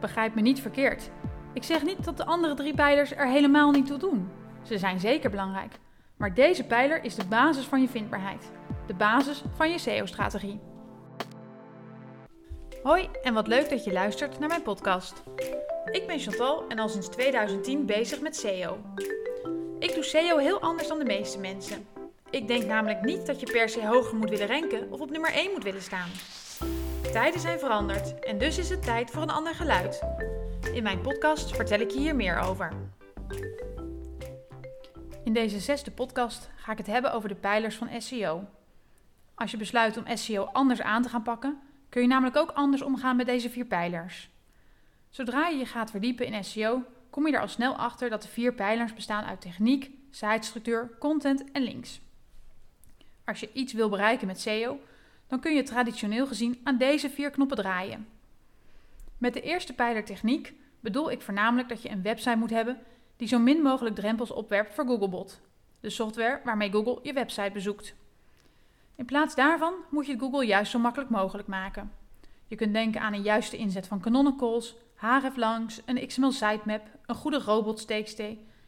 Begrijp me niet verkeerd. Ik zeg niet dat de andere drie pijlers er helemaal niet toe doen. Ze zijn zeker belangrijk. Maar deze pijler is de basis van je vindbaarheid. De basis van je SEO-strategie. Hoi en wat leuk dat je luistert naar mijn podcast. Ik ben Chantal en al sinds 2010 bezig met SEO. Ik doe SEO heel anders dan de meeste mensen. Ik denk namelijk niet dat je per se hoger moet willen ranken of op nummer 1 moet willen staan. Tijden zijn veranderd en dus is het tijd voor een ander geluid. In mijn podcast vertel ik je hier meer over. In deze zesde podcast ga ik het hebben over de pijlers van SEO. Als je besluit om SEO anders aan te gaan pakken, kun je namelijk ook anders omgaan met deze vier pijlers. Zodra je je gaat verdiepen in SEO, kom je er al snel achter dat de vier pijlers bestaan uit techniek, sitestructuur, content en links. Als je iets wil bereiken met SEO, dan kun je traditioneel gezien aan deze vier knoppen draaien. Met de eerste pijler techniek bedoel ik voornamelijk dat je een website moet hebben die zo min mogelijk drempels opwerpt voor Googlebot, de software waarmee Google je website bezoekt. In plaats daarvan moet je Google juist zo makkelijk mogelijk maken. Je kunt denken aan een juiste inzet van canonicals, hreflangs, een XML sitemap, een goede robots.txt,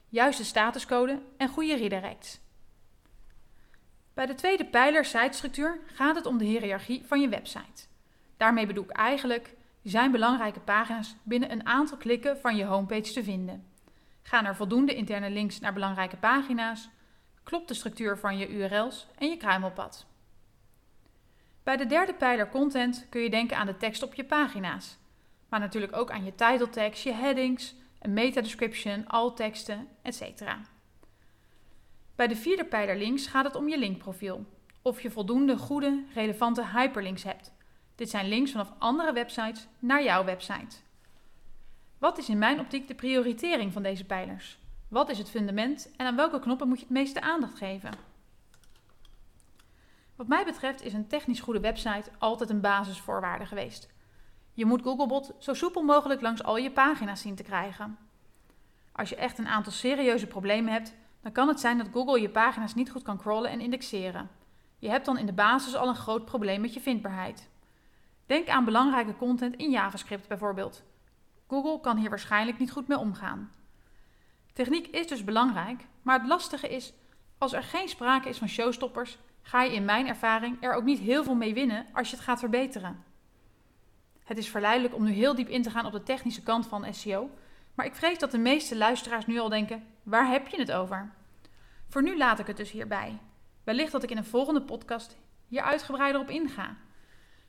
juiste statuscode en goede redirects. Bij de tweede pijler sitestructuur gaat het om de hiërarchie van je website. Daarmee bedoel ik eigenlijk, zijn belangrijke pagina's binnen een aantal klikken van je homepage te vinden. Gaan er voldoende interne links naar belangrijke pagina's? Klopt de structuur van je URL's en je kruimelpad? Bij de derde pijler content kun je denken aan de tekst op je pagina's, maar natuurlijk ook aan je title tags, je headings, een meta description, alt-teksten, etc. Bij de vierde pijler links gaat het om je linkprofiel. Of je voldoende goede, relevante hyperlinks hebt. Dit zijn links vanaf andere websites naar jouw website. Wat is in mijn optiek de prioritering van deze pijlers? Wat is het fundament en aan welke knoppen moet je het meeste aandacht geven? Wat mij betreft is een technisch goede website altijd een basisvoorwaarde geweest. Je moet Googlebot zo soepel mogelijk langs al je pagina's zien te krijgen. Als je echt een aantal serieuze problemen hebt, dan kan het zijn dat Google je pagina's niet goed kan crawlen en indexeren. Je hebt dan in de basis al een groot probleem met je vindbaarheid. Denk aan belangrijke content in JavaScript bijvoorbeeld. Google kan hier waarschijnlijk niet goed mee omgaan. Techniek is dus belangrijk, maar het lastige is, als er geen sprake is van showstoppers, ga je in mijn ervaring er ook niet heel veel mee winnen als je het gaat verbeteren. Het is verleidelijk om nu heel diep in te gaan op de technische kant van SEO, maar ik vrees dat de meeste luisteraars nu al denken: waar heb je het over? Voor nu laat ik het dus hierbij. Wellicht dat ik in een volgende podcast hier uitgebreider op inga.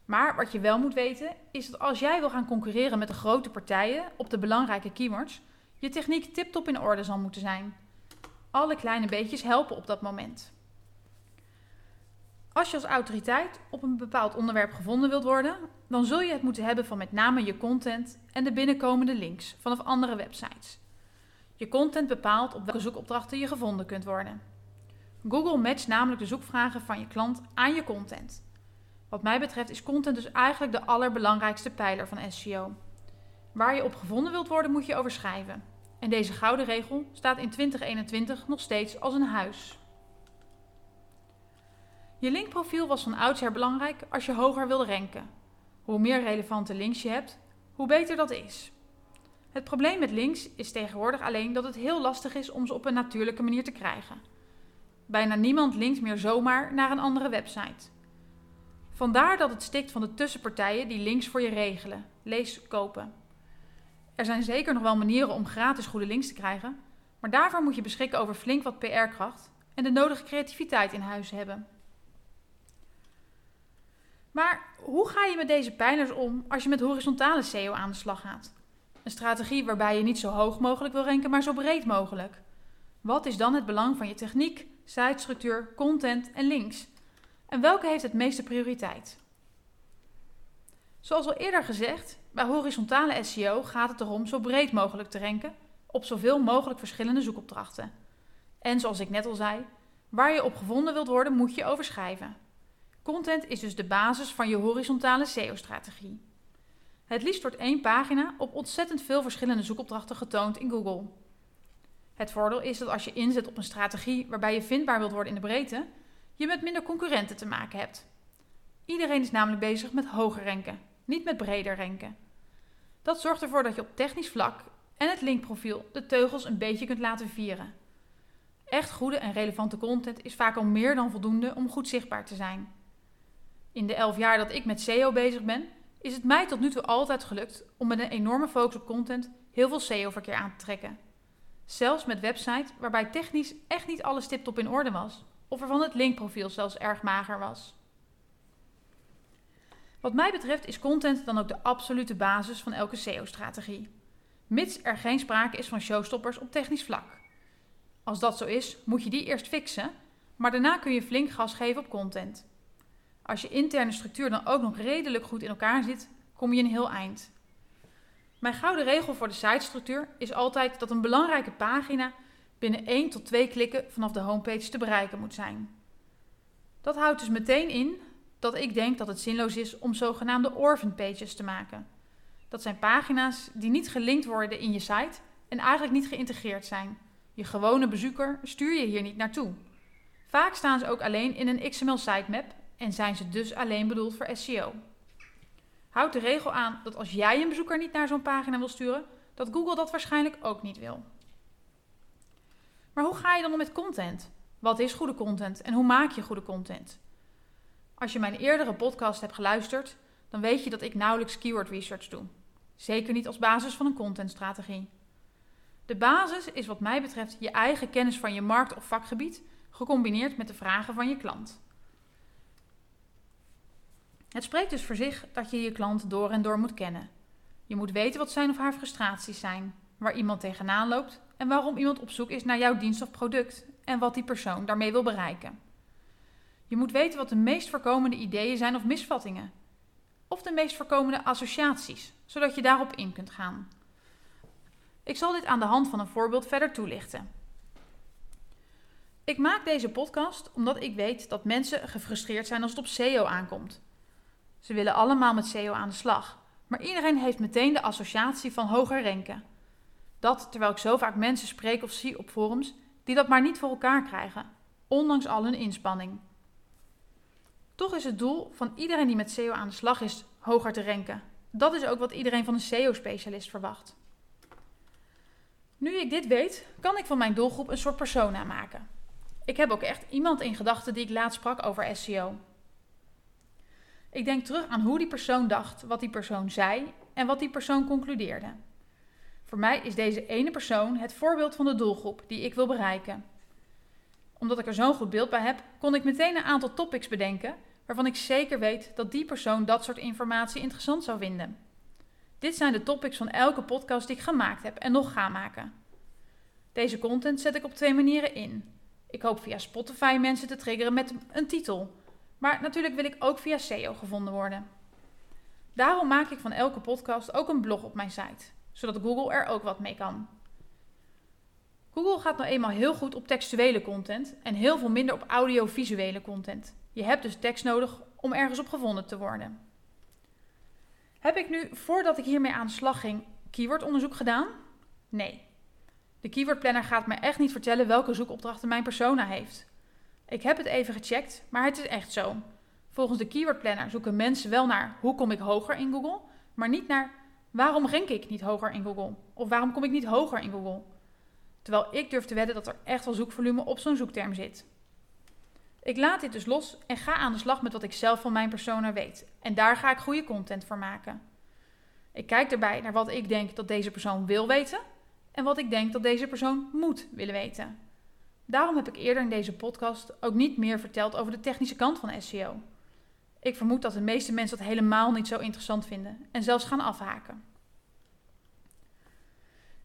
Maar wat je wel moet weten is dat als jij wil gaan concurreren met de grote partijen op de belangrijke keywords, je techniek tiptop in orde zal moeten zijn. Alle kleine beetjes helpen op dat moment. Als je als autoriteit op een bepaald onderwerp gevonden wilt worden, dan zul je het moeten hebben van met name je content en de binnenkomende links vanaf andere websites. Je content bepaalt op welke zoekopdrachten je gevonden kunt worden. Google matcht namelijk de zoekvragen van je klant aan je content. Wat mij betreft is content dus eigenlijk de allerbelangrijkste pijler van SEO. Waar je op gevonden wilt worden, moet je over schrijven. En deze gouden regel staat in 2021 nog steeds als een huis. Je linkprofiel was van oudsher belangrijk als je hoger wilde ranken. Hoe meer relevante links je hebt, hoe beter dat is. Het probleem met links is tegenwoordig alleen dat het heel lastig is om ze op een natuurlijke manier te krijgen. Bijna niemand linkt meer zomaar naar een andere website. Vandaar dat het stikt van de tussenpartijen die links voor je regelen. Lees kopen. Er zijn zeker nog wel manieren om gratis goede links te krijgen, maar daarvoor moet je beschikken over flink wat PR-kracht en de nodige creativiteit in huis hebben. Maar hoe ga je met deze pijlers om als je met horizontale SEO aan de slag gaat? Een strategie waarbij je niet zo hoog mogelijk wil ranken, maar zo breed mogelijk. Wat is dan het belang van je techniek, sitestructuur, content en links? En welke heeft het meeste prioriteit? Zoals al eerder gezegd, bij horizontale SEO gaat het erom zo breed mogelijk te ranken op zoveel mogelijk verschillende zoekopdrachten. En zoals ik net al zei, waar je op gevonden wilt worden, moet je overschrijven. Content is dus de basis van je horizontale SEO-strategie. Het liefst wordt één pagina op ontzettend veel verschillende zoekopdrachten getoond in Google. Het voordeel is dat als je inzet op een strategie waarbij je vindbaar wilt worden in de breedte, je met minder concurrenten te maken hebt. Iedereen is namelijk bezig met hoger ranken, niet met breder ranken. Dat zorgt ervoor dat je op technisch vlak en het linkprofiel de teugels een beetje kunt laten vieren. Echt goede en relevante content is vaak al meer dan voldoende om goed zichtbaar te zijn. In de elf jaar dat ik met SEO bezig ben, is het mij tot nu toe altijd gelukt om met een enorme focus op content heel veel SEO-verkeer aan te trekken. Zelfs met websites waarbij technisch echt niet alles tiptop in orde was, of waarvan het linkprofiel zelfs erg mager was. Wat mij betreft is content dan ook de absolute basis van elke SEO-strategie, mits er geen sprake is van showstoppers op technisch vlak. Als dat zo is, moet je die eerst fixen, maar daarna kun je flink gas geven op content. Als je interne structuur dan ook nog redelijk goed in elkaar zit, kom je een heel eind. Mijn gouden regel voor de sitestructuur is altijd dat een belangrijke pagina binnen 1 tot 2 klikken vanaf de homepage te bereiken moet zijn. Dat houdt dus meteen in dat ik denk dat het zinloos is om zogenaamde orphan pages te maken. Dat zijn pagina's die niet gelinkt worden in je site en eigenlijk niet geïntegreerd zijn. Je gewone bezoeker stuur je hier niet naartoe. Vaak staan ze ook alleen in een XML sitemap en zijn ze dus alleen bedoeld voor SEO. Houd de regel aan dat als jij een bezoeker niet naar zo'n pagina wil sturen, dat Google dat waarschijnlijk ook niet wil. Maar hoe ga je dan om met content? Wat is goede content en hoe maak je goede content? Als je mijn eerdere podcast hebt geluisterd, dan weet je dat ik nauwelijks keyword research doe. Zeker niet als basis van een contentstrategie. De basis is wat mij betreft je eigen kennis van je markt of vakgebied, gecombineerd met de vragen van je klant. Het spreekt dus voor zich dat je je klant door en door moet kennen. Je moet weten wat zijn of haar frustraties zijn, waar iemand tegenaan loopt en waarom iemand op zoek is naar jouw dienst of product en wat die persoon daarmee wil bereiken. Je moet weten wat de meest voorkomende ideeën zijn of misvattingen, of de meest voorkomende associaties, zodat je daarop in kunt gaan. Ik zal dit aan de hand van een voorbeeld verder toelichten. Ik maak deze podcast omdat ik weet dat mensen gefrustreerd zijn als het op SEO aankomt. Ze willen allemaal met SEO aan de slag, maar iedereen heeft meteen de associatie van hoger renken. Dat terwijl ik zo vaak mensen spreek of zie op forums die dat maar niet voor elkaar krijgen, ondanks al hun inspanning. Toch is het doel van iedereen die met SEO aan de slag is hoger te renken. Dat is ook wat iedereen van een SEO-specialist verwacht. Nu ik dit weet, kan ik van mijn doelgroep een soort persona maken. Ik heb ook echt iemand in gedachten die ik laatst sprak over SEO. Ik denk terug aan hoe die persoon dacht, wat die persoon zei en wat die persoon concludeerde. Voor mij is deze ene persoon het voorbeeld van de doelgroep die ik wil bereiken. Omdat ik er zo'n goed beeld bij heb, kon ik meteen een aantal topics bedenken waarvan ik zeker weet dat die persoon dat soort informatie interessant zou vinden. Dit zijn de topics van elke podcast die ik gemaakt heb en nog ga maken. Deze content zet ik op twee manieren in. Ik hoop via Spotify mensen te triggeren met een titel maar natuurlijk wil ik ook via SEO gevonden worden. Daarom maak ik van elke podcast ook een blog op mijn site, zodat Google er ook wat mee kan. Google gaat nou eenmaal heel goed op textuele content en heel veel minder op audiovisuele content. Je hebt dus tekst nodig om ergens op gevonden te worden. Heb ik nu, voordat ik hiermee aan de slag ging, keywordonderzoek gedaan? Nee. De keyword planner gaat me echt niet vertellen welke zoekopdrachten mijn persona heeft. Ik heb het even gecheckt, maar het is echt zo. Volgens de Keyword Planner zoeken mensen wel naar hoe kom ik hoger in Google, maar niet naar waarom rank ik niet hoger in Google of waarom kom ik niet hoger in Google. Terwijl ik durf te wedden dat er echt wel zoekvolume op zo'n zoekterm zit. Ik laat dit dus los en ga aan de slag met wat ik zelf van mijn persona weet. En daar ga ik goede content voor maken. Ik kijk erbij naar wat ik denk dat deze persoon wil weten en wat ik denk dat deze persoon moet willen weten. Daarom heb ik eerder in deze podcast ook niet meer verteld over de technische kant van SEO. Ik vermoed dat de meeste mensen dat helemaal niet zo interessant vinden en zelfs gaan afhaken.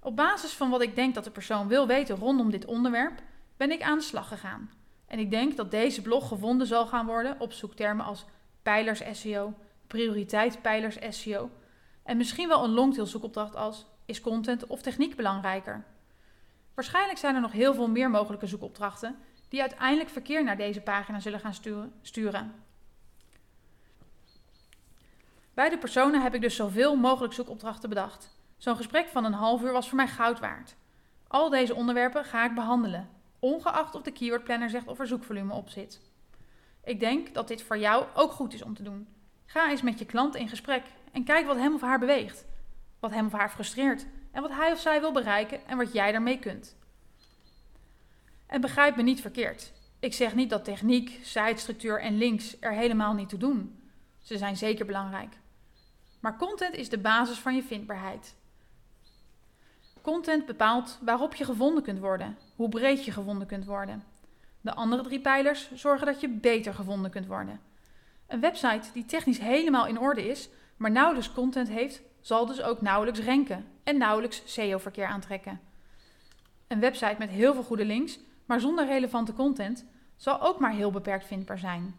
Op basis van wat ik denk dat de persoon wil weten rondom dit onderwerp, ben ik aan de slag gegaan. En ik denk dat deze blog gevonden zal gaan worden op zoektermen als pijlers SEO, prioriteitpijlers SEO en misschien wel een longtail zoekopdracht als is content of techniek belangrijker? Waarschijnlijk zijn er nog heel veel meer mogelijke zoekopdrachten die uiteindelijk verkeer naar deze pagina zullen gaan sturen. Bij de personen heb ik dus zoveel mogelijk zoekopdrachten bedacht. Zo'n gesprek van een half uur was voor mij goud waard. Al deze onderwerpen ga ik behandelen, ongeacht of de keyword planner zegt of er zoekvolume op zit. Ik denk dat dit voor jou ook goed is om te doen. Ga eens met je klant in gesprek en kijk wat hem of haar beweegt. wat hem of haar frustreert en wat hij of zij wil bereiken en wat jij daarmee kunt. En begrijp me niet verkeerd. Ik zeg niet dat techniek, sitestructuur en links er helemaal niet toe doen. Ze zijn zeker belangrijk. Maar content is de basis van je vindbaarheid. Content bepaalt waarop je gevonden kunt worden, hoe breed je gevonden kunt worden. De andere drie pijlers zorgen dat je beter gevonden kunt worden. Een website die technisch helemaal in orde is, maar nauwelijks content heeft, zal dus ook nauwelijks ranken en nauwelijks SEO-verkeer aantrekken. Een website met heel veel goede links, maar zonder relevante content, zal ook maar heel beperkt vindbaar zijn.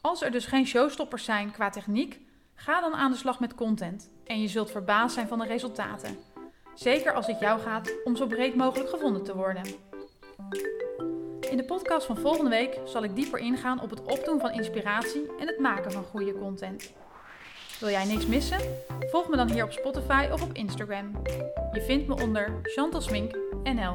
Als er dus geen showstoppers zijn qua techniek, ga dan aan de slag met content en je zult verbaasd zijn van de resultaten. Zeker als het jou gaat om zo breed mogelijk gevonden te worden. In de podcast van volgende week zal ik dieper ingaan op het opdoen van inspiratie en het maken van goede content. Wil jij niks missen? Volg me dan hier op Spotify of op Instagram. Je vindt me onder Chantal NL.